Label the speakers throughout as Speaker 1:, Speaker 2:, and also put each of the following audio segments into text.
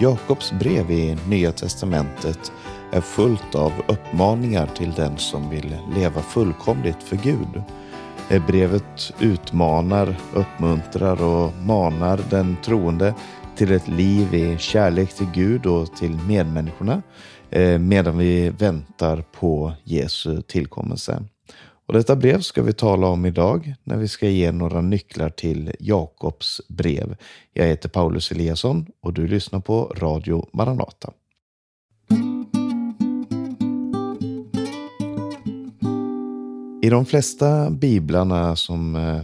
Speaker 1: Jakobs brev i Nya testamentet är fullt av uppmaningar till den som vill leva fullkomligt för Gud. Brevet utmanar, uppmuntrar och manar den troende till ett liv i kärlek till Gud och till medmänniskorna eh, medan vi väntar på Jesu tillkommelse. Och detta brev ska vi tala om idag när vi ska ge några nycklar till Jakobs brev. Jag heter Paulus Eliasson och du lyssnar på Radio Maranata. I de flesta biblarna som eh,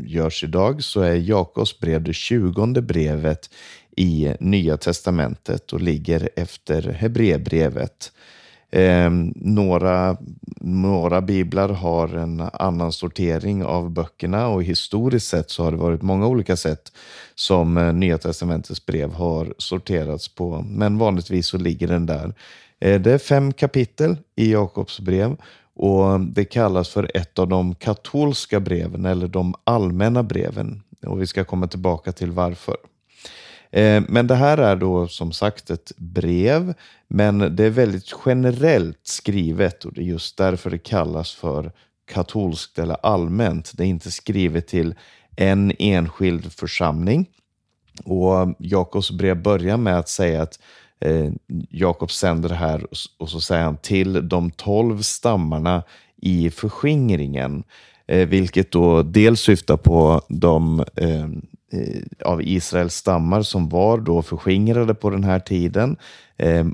Speaker 1: görs idag så är Jakobs brev det tjugonde brevet i Nya testamentet och ligger efter Hebreerbrevet. Eh, några, några biblar har en annan sortering av böckerna och historiskt sett så har det varit många olika sätt som eh, Nya testamentets brev har sorterats på. Men vanligtvis så ligger den där. Eh, det är fem kapitel i Jakobs brev och det kallas för ett av de katolska breven eller de allmänna breven. Och vi ska komma tillbaka till varför. Eh, men det här är då som sagt ett brev, men det är väldigt generellt skrivet och det är just därför det kallas för katolskt eller allmänt. Det är inte skrivet till en enskild församling. Och Jakobs brev börjar med att säga att eh, Jakob sänder det här och så säger han till de tolv stammarna i förskingringen. Eh, vilket då dels syftar på de Eh, Eh, av Israels stammar som var då förskingrade på den här tiden. Eh,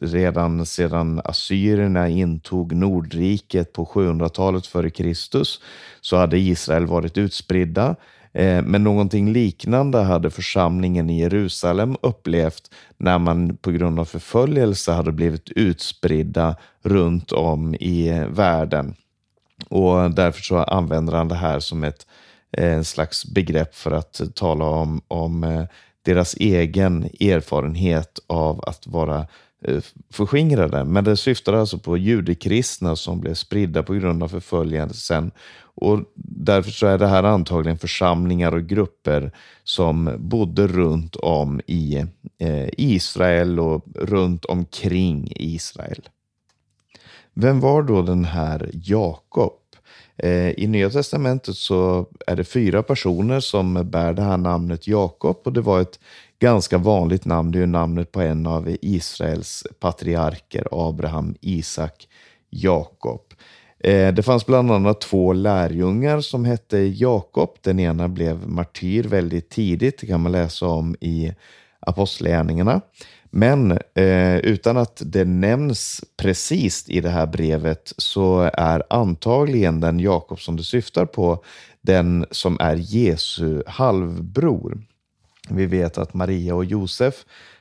Speaker 1: redan sedan assyrierna intog Nordriket på 700-talet före Kristus så hade Israel varit utspridda. Eh, men någonting liknande hade församlingen i Jerusalem upplevt när man på grund av förföljelse hade blivit utspridda runt om i eh, världen. Och därför så använder han det här som ett Eh, en slags begrepp för att tala om, om eh, deras egen erfarenhet av att vara eh, förskingrade. Men det syftar alltså på judekristna som blev spridda på grund av förföljelsen. Och därför så är det här antagligen församlingar och grupper som bodde runt om i eh, Israel och runt omkring Israel. Vem var då den här Jakob? Eh, I Nya Testamentet så är det fyra personer som bär det här namnet Jakob och det var ett ganska vanligt namn. Det är ju namnet på en av Israels patriarker, Abraham, Isak, Jakob. Eh, det fanns bland annat två lärjungar som hette Jakob. Den ena blev martyr väldigt tidigt, det kan man läsa om i Apostlagärningarna. Men eh, utan att det nämns precis i det här brevet så är antagligen den Jakob som du syftar på den som är Jesu halvbror. Vi vet att Maria och Josef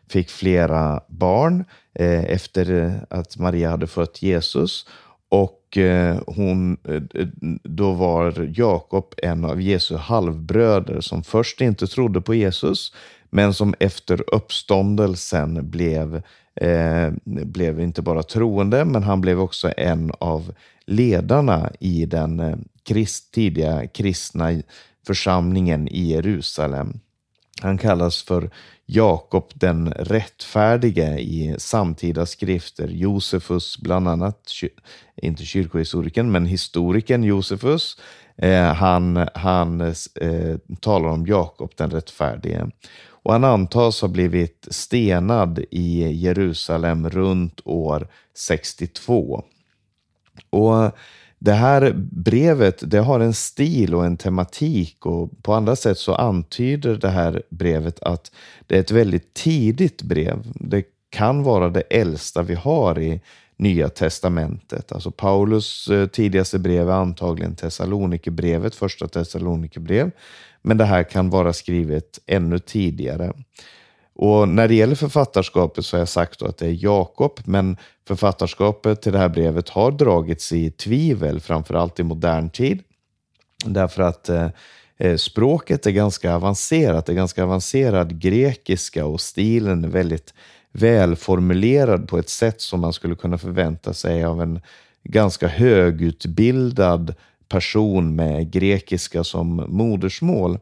Speaker 1: fick flera barn eh, efter att Maria hade fött Jesus och eh, hon, eh, då var Jakob en av Jesu halvbröder som först inte trodde på Jesus men som efter uppståndelsen blev, eh, blev inte bara troende, men han blev också en av ledarna i den eh, krist, tidiga kristna församlingen i Jerusalem. Han kallas för Jakob den rättfärdige i samtida skrifter. Josefus bland annat, inte kyrkohistorikern, men historikern Josefus. Eh, han han eh, talar om Jakob den rättfärdige och han antas ha blivit stenad i Jerusalem runt år 62. Och det här brevet det har en stil och en tematik och på andra sätt så antyder det här brevet att det är ett väldigt tidigt brev. Det kan vara det äldsta vi har i Nya testamentet. Alltså Paulus eh, tidigaste brev är antagligen Thessalonikerbrevet, första Thessalonikerbrev. Men det här kan vara skrivet ännu tidigare. Och när det gäller författarskapet så har jag sagt att det är Jakob, men författarskapet till det här brevet har dragits i tvivel, framförallt i modern tid. Därför att eh, eh språket är ganska avancerat, det är ganska avancerad grekiska och stilen är väldigt välformulerad på ett sätt som man skulle kunna förvänta sig av en ganska högutbildad person med grekiska som modersmål.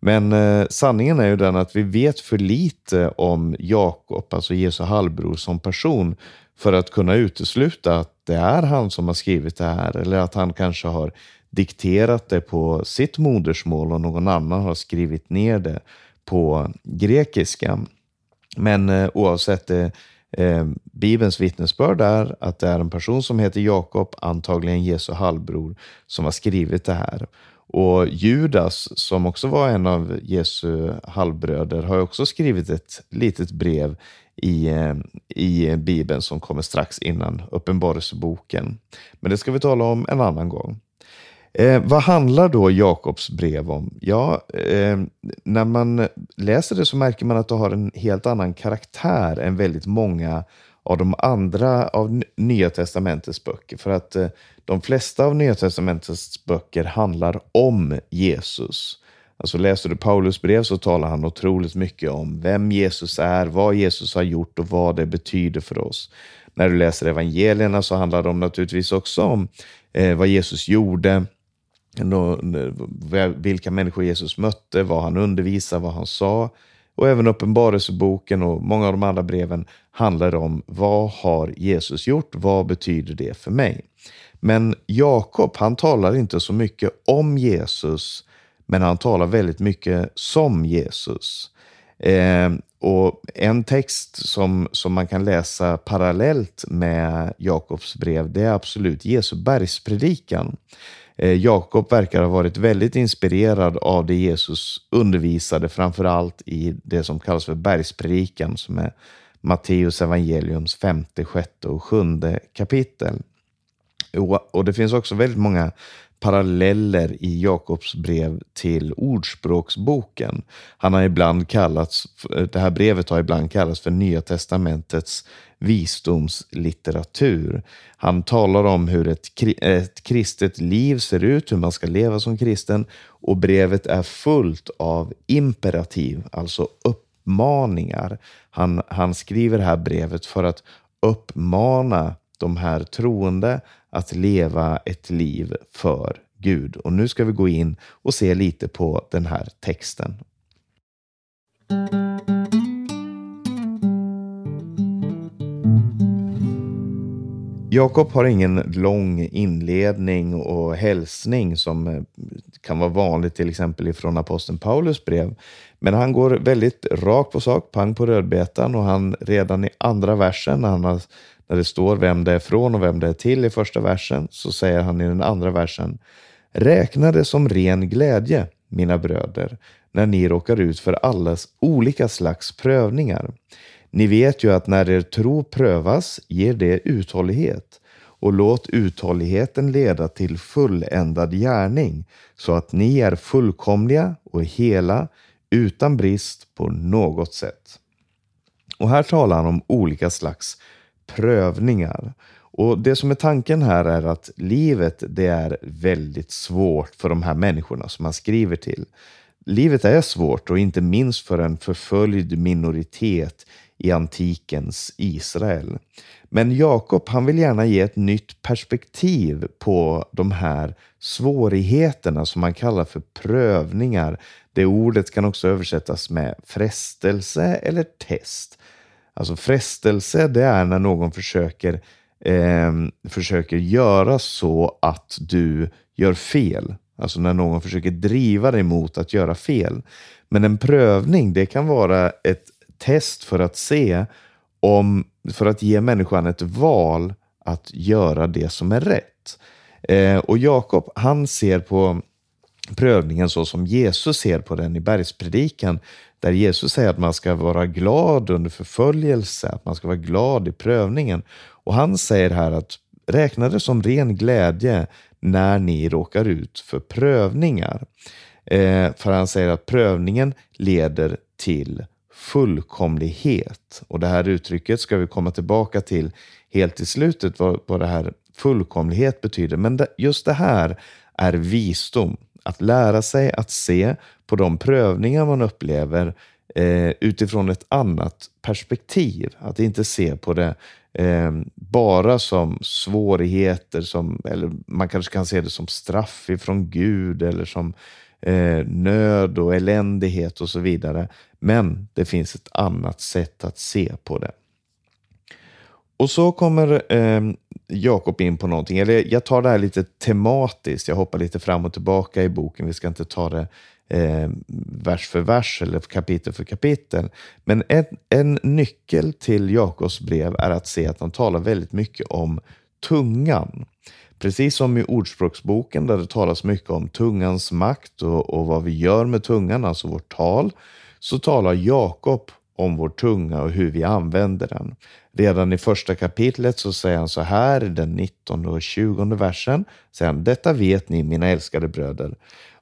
Speaker 1: Men eh, sanningen är ju den att vi vet för lite om Jakob, alltså Jesu halvbror, som person för att kunna utesluta att det är han som har skrivit det här eller att han kanske har dikterat det på sitt modersmål och någon annan har skrivit ner det på grekiska. Men eh, oavsett det, eh, Bibelns vittnesbörd är att det är en person som heter Jakob, antagligen Jesu halvbror, som har skrivit det här. Och Judas, som också var en av Jesu halvbröder, har också skrivit ett litet brev i, eh, i Bibeln som kommer strax innan Uppenbarelseboken. Men det ska vi tala om en annan gång. Eh, vad handlar då Jakobs brev om? Ja, eh, när man läser det så märker man att det har en helt annan karaktär än väldigt många av de andra av Nya Testamentets böcker. För att eh, de flesta av Nya Testamentets böcker handlar om Jesus. Alltså läser du Paulus brev så talar han otroligt mycket om vem Jesus är, vad Jesus har gjort och vad det betyder för oss. När du läser evangelierna så handlar de naturligtvis också om eh, vad Jesus gjorde, vilka människor Jesus mötte, vad han undervisade, vad han sa. Och även Uppenbarelseboken och många av de andra breven handlar om vad har Jesus gjort? Vad betyder det för mig? Men Jakob, han talar inte så mycket om Jesus, men han talar väldigt mycket som Jesus. Eh, och En text som, som man kan läsa parallellt med Jakobs brev, det är absolut Jesu bergspredikan. Eh, Jakob verkar ha varit väldigt inspirerad av det Jesus undervisade, framför allt i det som kallas för bergspredikan, som är Matteus evangeliums femte, sjätte och sjunde kapitel. Och det finns också väldigt många paralleller i Jakobs brev till Ordspråksboken. Han har ibland kallats, det här brevet har ibland kallats för Nya testamentets visdomslitteratur. Han talar om hur ett, ett kristet liv ser ut, hur man ska leva som kristen och brevet är fullt av imperativ, alltså uppmaningar. Han, han skriver det här brevet för att uppmana de här troende att leva ett liv för Gud. Och nu ska vi gå in och se lite på den här texten. Jakob har ingen lång inledning och hälsning som eh, kan vara vanligt till exempel ifrån aposteln Paulus brev. Men han går väldigt rakt på sak, pang på rödbetan och han redan i andra versen när, han har, när det står vem det är från och vem det är till i första versen så säger han i den andra versen Räkna det som ren glädje, mina bröder, när ni råkar ut för allas olika slags prövningar ni vet ju att när er tro prövas ger det uthållighet och låt uthålligheten leda till fulländad gärning så att ni är fullkomliga och hela utan brist på något sätt. Och här talar han om olika slags prövningar. Och Det som är tanken här är att livet det är väldigt svårt för de här människorna som man skriver till. Livet är svårt och inte minst för en förföljd minoritet i antikens Israel. Men Jakob han vill gärna ge ett nytt perspektiv på de här svårigheterna som man kallar för prövningar. Det ordet kan också översättas med frestelse eller test. Alltså frestelse det är när någon försöker, eh, försöker göra så att du gör fel. Alltså när någon försöker driva dig mot att göra fel. Men en prövning det kan vara ett test för att se om, för att ge människan ett val att göra det som är rätt. Eh, och Jakob, han ser på prövningen så som Jesus ser på den i bergspredikan, där Jesus säger att man ska vara glad under förföljelse, att man ska vara glad i prövningen. Och han säger här att räkna det som ren glädje när ni råkar ut för prövningar. Eh, för han säger att prövningen leder till fullkomlighet. Och det här uttrycket ska vi komma tillbaka till helt i slutet, vad, vad det här fullkomlighet betyder. Men det, just det här är visdom. Att lära sig att se på de prövningar man upplever eh, utifrån ett annat perspektiv. Att inte se på det eh, bara som svårigheter, som, eller man kanske kan se det som straff ifrån Gud eller som eh, nöd och eländighet och så vidare. Men det finns ett annat sätt att se på det. Och så kommer eh, Jakob in på någonting, eller jag tar det här lite tematiskt, jag hoppar lite fram och tillbaka i boken, vi ska inte ta det eh, vers för vers eller kapitel för kapitel. Men en, en nyckel till Jakobs brev är att se att han talar väldigt mycket om tungan. Precis som i Ordspråksboken där det talas mycket om tungans makt och, och vad vi gör med tungan, alltså vårt tal, så talar Jakob om vår tunga och hur vi använder den. Redan i första kapitlet så säger han så här, i den 19 och 20 versen, säger han, detta vet ni mina älskade bröder.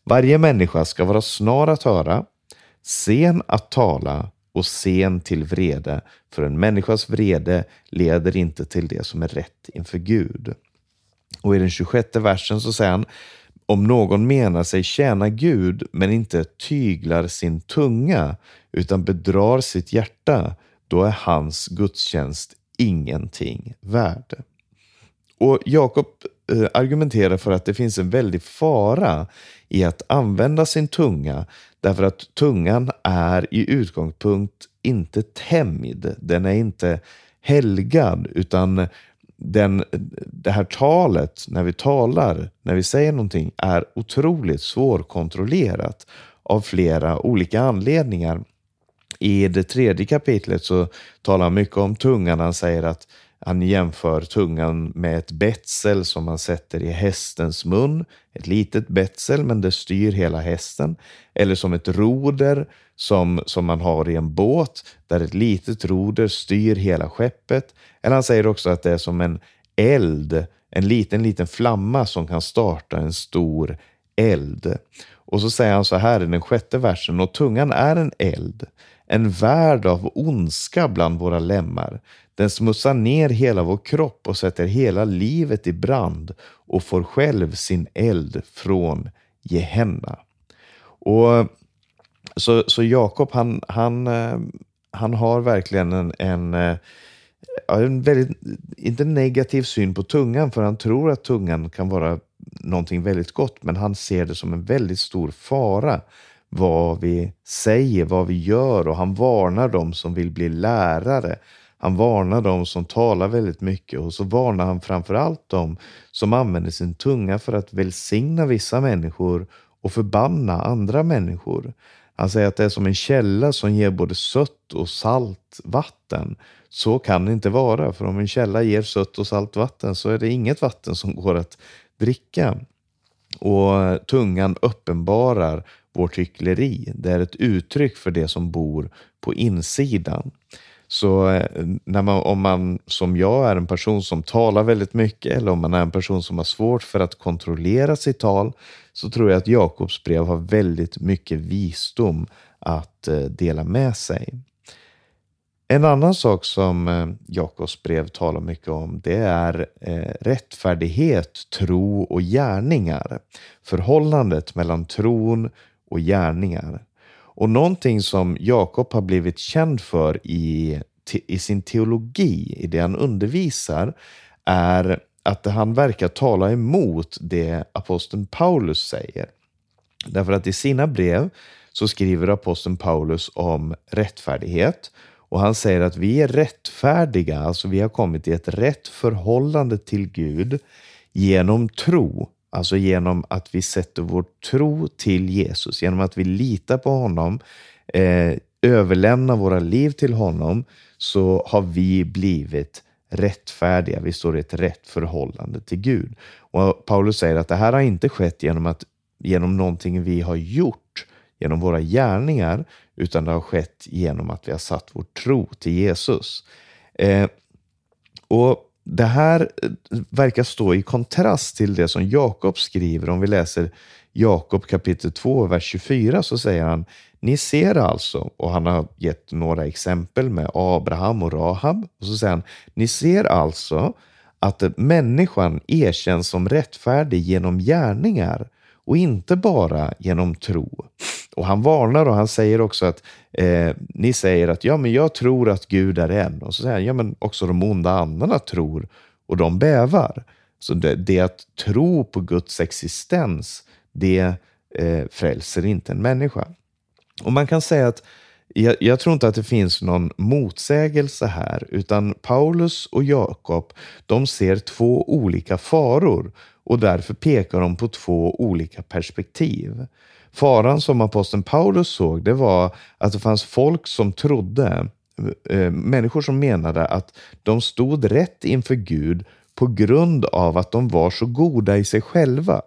Speaker 1: Varje människa ska vara snar att höra, sen att tala och sen till vrede, för en människas vrede leder inte till det som är rätt inför Gud. Och i den 26 versen så säger han, om någon menar sig tjäna Gud men inte tyglar sin tunga utan bedrar sitt hjärta, då är hans gudstjänst ingenting värd. Och Jakob eh, argumenterar för att det finns en väldig fara i att använda sin tunga därför att tungan är i utgångspunkt inte tämjd. Den är inte helgad utan den, det här talet, när vi talar, när vi säger någonting, är otroligt svårkontrollerat av flera olika anledningar. I det tredje kapitlet så talar han mycket om tungan. Han säger att han jämför tungan med ett betsel som man sätter i hästens mun. Ett litet betsel, men det styr hela hästen. Eller som ett roder som, som man har i en båt, där ett litet roder styr hela skeppet. Eller han säger också att det är som en eld, en liten, liten flamma som kan starta en stor eld. Och så säger han så här i den sjätte versen, och tungan är en eld, en värld av ondska bland våra lemmar. Den smutsar ner hela vår kropp och sätter hela livet i brand och får själv sin eld från Gehenna. Och så, så Jakob, han, han, eh, han har verkligen en, en, eh, en väldigt, inte negativ syn på tungan, för han tror att tungan kan vara någonting väldigt gott, men han ser det som en väldigt stor fara vad vi säger, vad vi gör och han varnar dem som vill bli lärare. Han varnar dem som talar väldigt mycket och så varnar han framför allt dem som använder sin tunga för att välsigna vissa människor och förbanna andra människor. Han säger att det är som en källa som ger både sött och salt vatten. Så kan det inte vara, för om en källa ger sött och salt vatten så är det inget vatten som går att dricka. Och tungan uppenbarar vårt hyckleri. Det är ett uttryck för det som bor på insidan. Så eh, när man, om man som jag är en person som talar väldigt mycket eller om man är en person som har svårt för att kontrollera sitt tal så tror jag att Jakobs brev har väldigt mycket visdom att eh, dela med sig. En annan sak som eh, Jakobs brev talar mycket om det är rättfärdighet, tro och gärningar. Förhållandet mellan tron och gärningar. Och någonting som Jakob har blivit känd för i, i sin teologi, i det han undervisar, är att han verkar tala emot det aposteln Paulus säger. Därför att i sina brev så skriver aposteln Paulus om rättfärdighet och han säger att vi är rättfärdiga, alltså vi har kommit i ett rätt förhållande till Gud genom tro Alltså genom att vi sätter vår tro till Jesus, genom att vi litar på honom, eh, överlämnar våra liv till honom, så har vi blivit rättfärdiga. Vi står i ett rätt förhållande till Gud. Och Paulus säger att det här har inte skett genom, att, genom någonting vi har gjort, genom våra gärningar, utan det har skett genom att vi har satt vår tro till Jesus. Eh, och det här eh, verkar stå i kontrast till det som Jakob skriver. Om vi läser Jakob kapitel 2, vers 24 så säger han Ni ser alltså, och han har gett några exempel med Abraham och Rahab. Och så säger han Ni ser alltså att människan erkänns som rättfärdig genom gärningar och inte bara genom tro. Och han varnar och han säger också att eh, ni säger att ja, men jag tror att Gud är en. Och så säger han, ja, men också de onda andarna tror och de bävar. Så det, det att tro på Guds existens, det eh, frälser inte en människa. Och man kan säga att jag, jag, tror inte att det finns någon motsägelse här, utan Paulus och Jakob, de ser två olika faror och därför pekar de på två olika perspektiv. Faran som aposteln Paulus såg, det var att det fanns folk som trodde, eh, människor som menade att de stod rätt inför Gud på grund av att de var så goda i sig själva.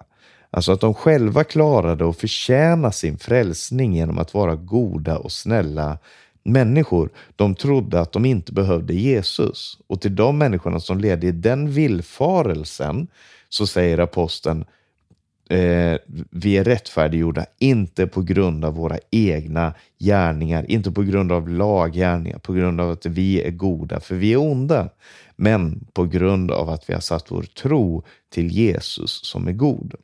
Speaker 1: Alltså att de själva klarade att förtjäna sin frälsning genom att vara goda och snälla människor. De trodde att de inte behövde Jesus. Och till de människorna som ledde i den villfarelsen så säger aposteln eh, vi är rättfärdiggjorda, inte på grund av våra egna gärningar, inte på grund av laggärningar, på grund av att vi är goda, för vi är onda, men på grund av att vi har satt vår tro till Jesus som är god.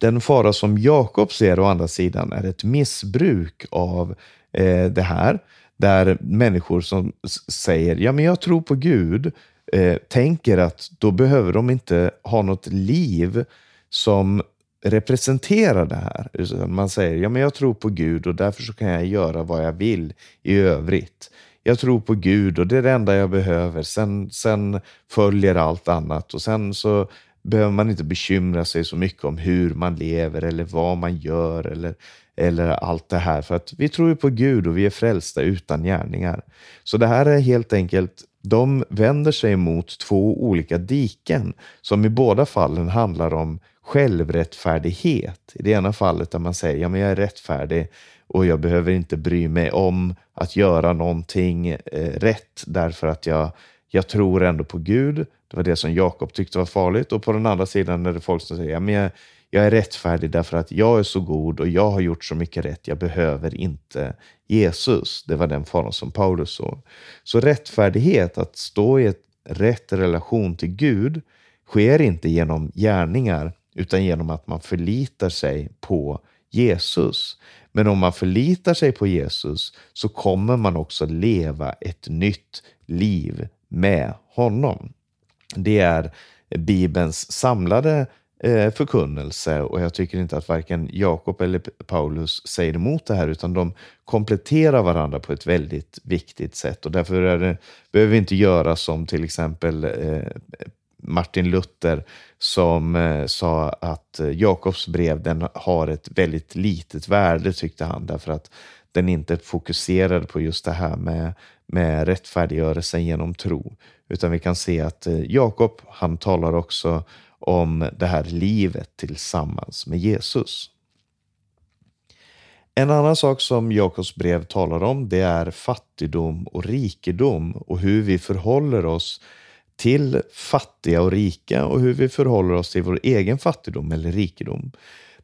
Speaker 1: Den fara som Jakob ser å andra sidan är ett missbruk av eh, det här, där människor som säger ja men jag tror på Gud, eh, tänker att då behöver de inte ha något liv som representerar det här. Man säger ja men jag tror på Gud och därför så kan jag göra vad jag vill i övrigt. Jag tror på Gud och det är det enda jag behöver. Sen, sen följer allt annat och sen så behöver man inte bekymra sig så mycket om hur man lever eller vad man gör eller, eller allt det här. För att vi tror ju på Gud och vi är frälsta utan gärningar. Så det här är helt enkelt, de vänder sig mot två olika diken som i båda fallen handlar om självrättfärdighet. I det ena fallet där man säger, ja men jag är rättfärdig och jag behöver inte bry mig om att göra någonting eh, rätt därför att jag, jag tror ändå på Gud det var det som Jakob tyckte var farligt. Och på den andra sidan är det folk som säger, ja, men jag, jag är rättfärdig därför att jag är så god och jag har gjort så mycket rätt. Jag behöver inte Jesus. Det var den faran som Paulus såg. Så rättfärdighet, att stå i ett rätt relation till Gud, sker inte genom gärningar utan genom att man förlitar sig på Jesus. Men om man förlitar sig på Jesus så kommer man också leva ett nytt liv med honom. Det är Bibelns samlade eh, förkunnelse och jag tycker inte att varken Jakob eller Paulus säger emot det här utan de kompletterar varandra på ett väldigt viktigt sätt. Och därför är det, behöver vi inte göra som till exempel eh, Martin Luther som eh, sa att eh, Jakobs brev den har ett väldigt litet värde tyckte han. Därför att den inte fokuserade på just det här med, med rättfärdiggörelsen genom tro utan vi kan se att eh, Jakob, han talar också om det här livet tillsammans med Jesus. En annan sak som Jakobs brev talar om det är fattigdom och rikedom och hur vi förhåller oss till fattiga och rika och hur vi förhåller oss till vår egen fattigdom eller rikedom.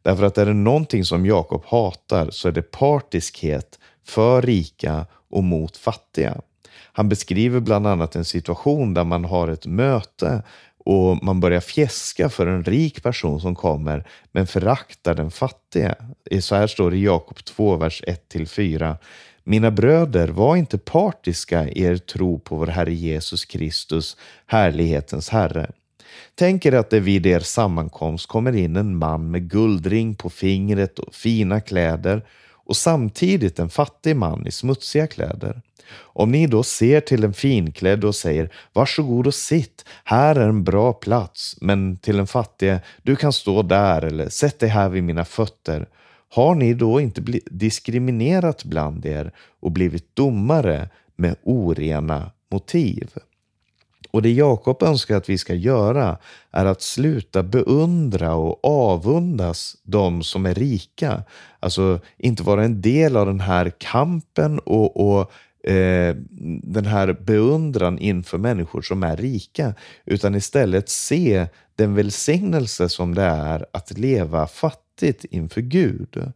Speaker 1: Därför att är det någonting som Jakob hatar så är det partiskhet för rika och mot fattiga. Han beskriver bland annat en situation där man har ett möte och man börjar fjäska för en rik person som kommer men föraktar den fattige. Så här står det i Jakob 2, vers 1-4. Mina bröder, var inte partiska i er tro på vår Herre Jesus Kristus, härlighetens Herre. Tänk er att det vid er sammankomst kommer in en man med guldring på fingret och fina kläder och samtidigt en fattig man i smutsiga kläder. Om ni då ser till en finklädd och säger varsågod och sitt, här är en bra plats, men till en fattige, du kan stå där eller sätt dig här vid mina fötter. Har ni då inte diskriminerat bland er och blivit domare med orena motiv? Och det Jakob önskar att vi ska göra är att sluta beundra och avundas de som är rika. Alltså inte vara en del av den här kampen och, och eh, den här beundran inför människor som är rika, utan istället se den välsignelse som det är att leva fattigt inför Gud.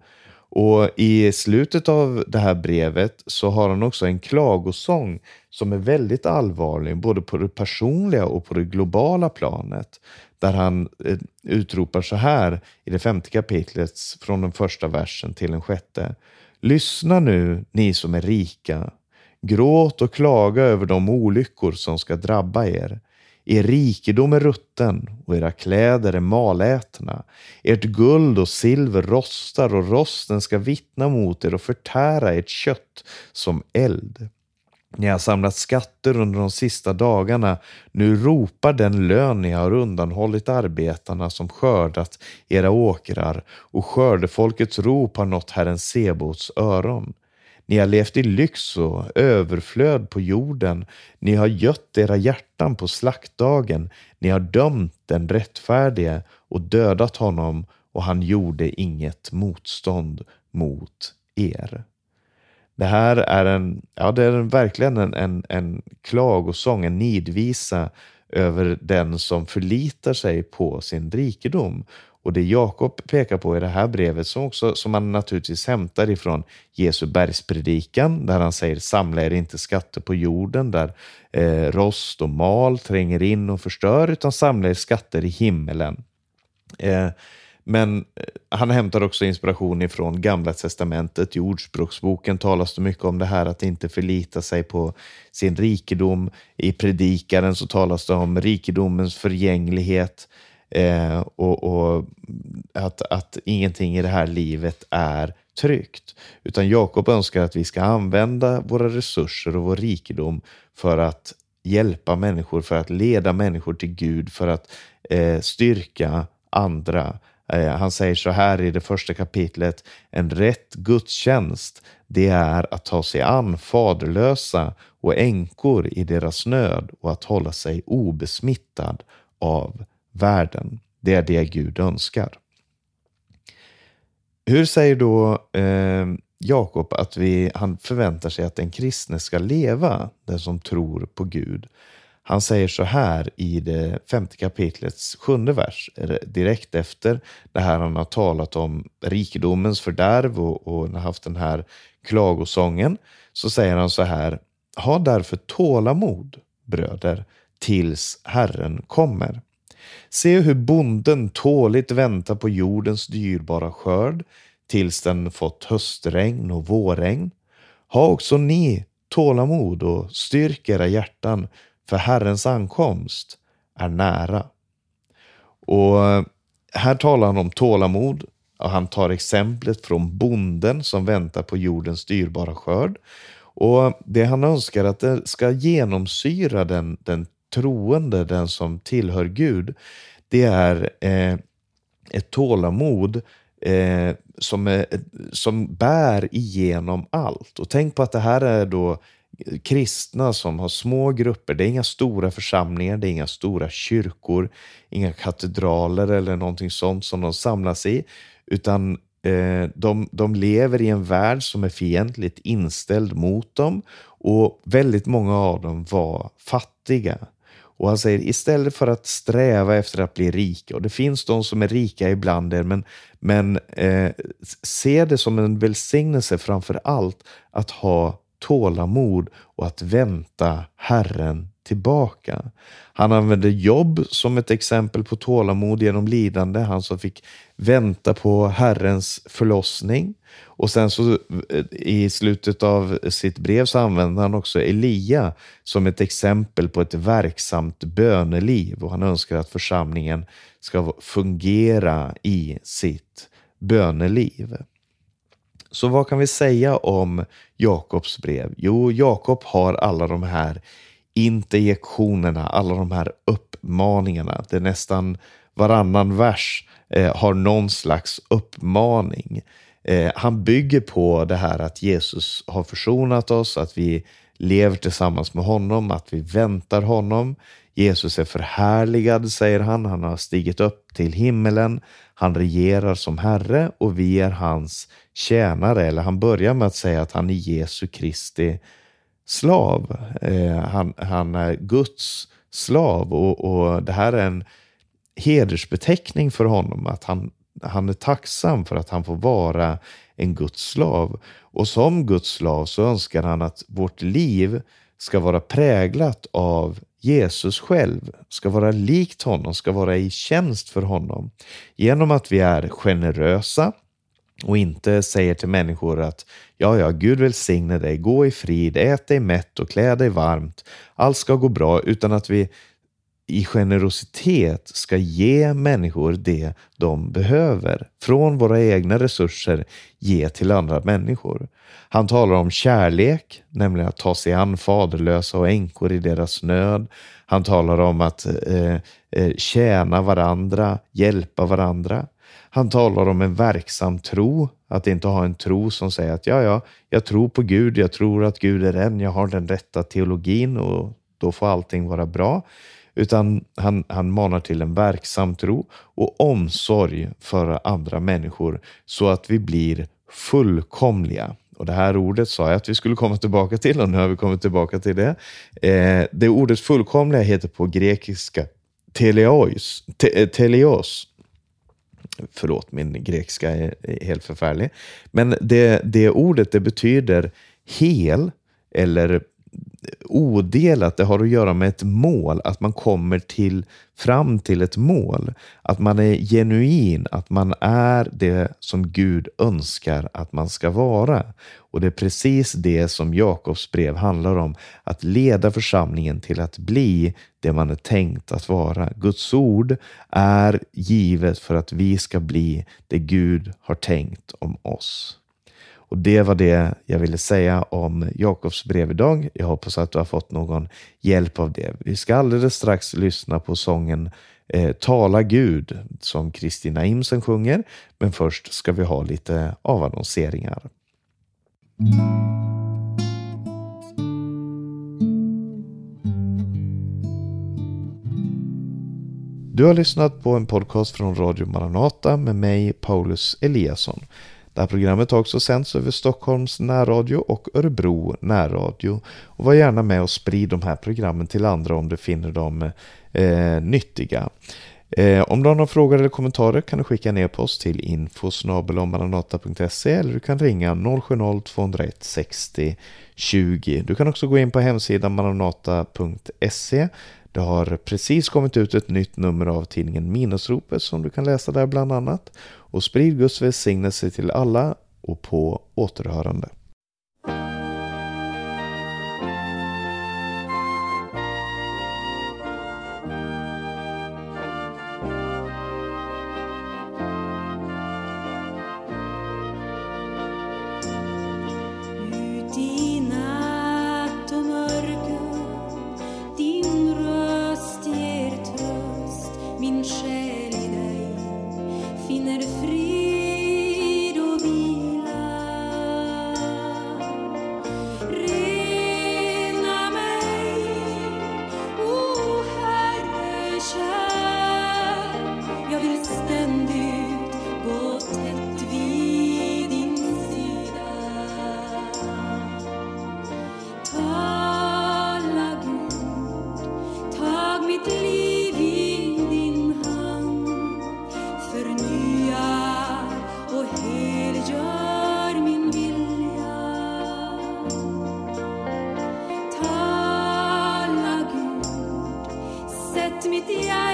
Speaker 1: Och i slutet av det här brevet så har han också en klagosång som är väldigt allvarlig, både på det personliga och på det globala planet. Där han eh, utropar så här i det femte kapitlet från den första versen till den sjätte. Lyssna nu, ni som är rika. Gråt och klaga över de olyckor som ska drabba er. Er rikedom är rutten och era kläder är malätna. Ert guld och silver rostar och rosten ska vittna mot er och förtära ert kött som eld. Ni har samlat skatter under de sista dagarna. Nu ropar den lön ni har undanhållit arbetarna som skördat era åkrar och skördefolkets rop har nått Herren Sebots öron. Ni har levt i lyx och överflöd på jorden. Ni har gött era hjärtan på slaktdagen. Ni har dömt den rättfärdige och dödat honom och han gjorde inget motstånd mot er. Det här är en, ja det är verkligen en, en, en klagosång, en nidvisa över den som förlitar sig på sin rikedom. Och det Jakob pekar på i det här brevet, som, också, som man naturligtvis hämtar ifrån Jesu bergspredikan, där han säger samla er inte skatter på jorden, där eh, rost och mal tränger in och förstör, utan samla er skatter i himmelen. Eh, men eh, han hämtar också inspiration ifrån Gamla Testamentet. I Ordspråksboken talas det mycket om det här att inte förlita sig på sin rikedom. I Predikaren så talas det om rikedomens förgänglighet eh, och, och att, att ingenting i det här livet är tryggt. Utan Jakob önskar att vi ska använda våra resurser och vår rikedom för att hjälpa människor, för att leda människor till Gud, för att eh, styrka andra. Eh, han säger så här i det första kapitlet, en rätt gudstjänst, det är att ta sig an faderlösa och änkor i deras nöd och att hålla sig obesmittad av världen. Det är det Gud önskar. Hur säger då eh, Jakob att vi, han förväntar sig att den kristne ska leva, den som tror på Gud? Han säger så här i det femte kapitlets sjunde vers, direkt efter det här han har talat om rikedomens fördärv och, och haft den här klagosången, så säger han så här, ha därför tålamod, bröder, tills Herren kommer. Se hur bonden tåligt väntar på jordens dyrbara skörd tills den fått höstregn och vårregn. Ha också ni tålamod och styrk era hjärtan, för Herrens ankomst är nära. Och eh, här talar han om tålamod och han tar exemplet från bonden som väntar på jordens dyrbara skörd. Och eh, Det han önskar att det ska genomsyra den, den troende, den som tillhör Gud, det är eh, ett tålamod eh, som, är, som bär igenom allt. Och tänk på att det här är då kristna som har små grupper. Det är inga stora församlingar, det är inga stora kyrkor, inga katedraler eller någonting sånt som de samlas i, utan eh, de, de lever i en värld som är fientligt inställd mot dem och väldigt många av dem var fattiga. Och han säger istället för att sträva efter att bli rika, och det finns de som är rika ibland er, men, men eh, se det som en välsignelse framför allt att ha tålamod och att vänta Herren tillbaka. Han använde jobb som ett exempel på tålamod genom lidande, han som fick vänta på Herrens förlossning. Och sen så eh, i slutet av sitt brev så använder han också Elia som ett exempel på ett verksamt böneliv och han önskar att församlingen ska fungera i sitt böneliv. Så vad kan vi säga om Jakobs brev? Jo, Jakob har alla de här interjektionerna, alla de här uppmaningarna. Det är nästan varannan vers eh, har någon slags uppmaning. Eh, han bygger på det här att Jesus har försonat oss, att vi lever tillsammans med honom, att vi väntar honom. Jesus är förhärligad, säger han. Han har stigit upp till himmelen. Han regerar som Herre och vi är hans tjänare. Eller han börjar med att säga att han är Jesu Kristi slav. Eh, han, han, är Guds slav och, och det här är en hedersbeteckning för honom. Att han, han är tacksam för att han får vara en Guds slav. Och som Guds slav så önskar han att vårt liv ska vara präglat av Jesus själv, ska vara likt honom, ska vara i tjänst för honom. Genom att vi är generösa och inte säger till människor att ja, ja, Gud välsigne dig, gå i frid, ät dig mätt och klä dig varmt, allt ska gå bra, utan att vi i generositet ska ge människor det de behöver. Från våra egna resurser ge till andra människor. Han talar om kärlek, nämligen att ta sig an faderlösa och änkor i deras nöd. Han talar om att eh, eh, tjäna varandra, hjälpa varandra. Han talar om en verksam tro, att inte ha en tro som säger att ja, ja, jag tror på Gud, jag tror att Gud är en, jag har den rätta teologin och då får allting vara bra. Utan han, han manar till en verksam tro och omsorg för andra människor så att vi blir fullkomliga. Och det här ordet sa jag att vi skulle komma tillbaka till och nu har vi kommit tillbaka till det. Eh, det ordet fullkomliga heter på grekiska eh, teleos, te, teleos Förlåt, min grekiska är helt förfärlig. Men det, det ordet det betyder hel eller odelat, det har att göra med ett mål, att man kommer till, fram till ett mål. Att man är genuin, att man är det som Gud önskar att man ska vara. Och det är precis det som Jakobs brev handlar om, att leda församlingen till att bli det man är tänkt att vara. Guds ord är givet för att vi ska bli det Gud har tänkt om oss. Och det var det jag ville säga om Jakobs brev idag. Jag hoppas att du har fått någon hjälp av det. Vi ska alldeles strax lyssna på sången eh, Tala Gud som Kristina Imsen sjunger. Men först ska vi ha lite avannonseringar. Du har lyssnat på en podcast från Radio Maranata med mig Paulus Eliasson. Det här programmet har också sänds över Stockholms närradio och Örebro närradio. Och var gärna med och sprid de här programmen till andra om du finner dem eh, nyttiga. Eh, om du har några frågor eller kommentarer kan du skicka en e-post till info eller du kan ringa 070-201 60 20. Du kan också gå in på hemsidan maranata.se det har precis kommit ut ett nytt nummer av tidningen Minusropet som du kan läsa där bland annat. Och sprid Guds välsignelse till alla och på återhörande.
Speaker 2: Mitt hjärta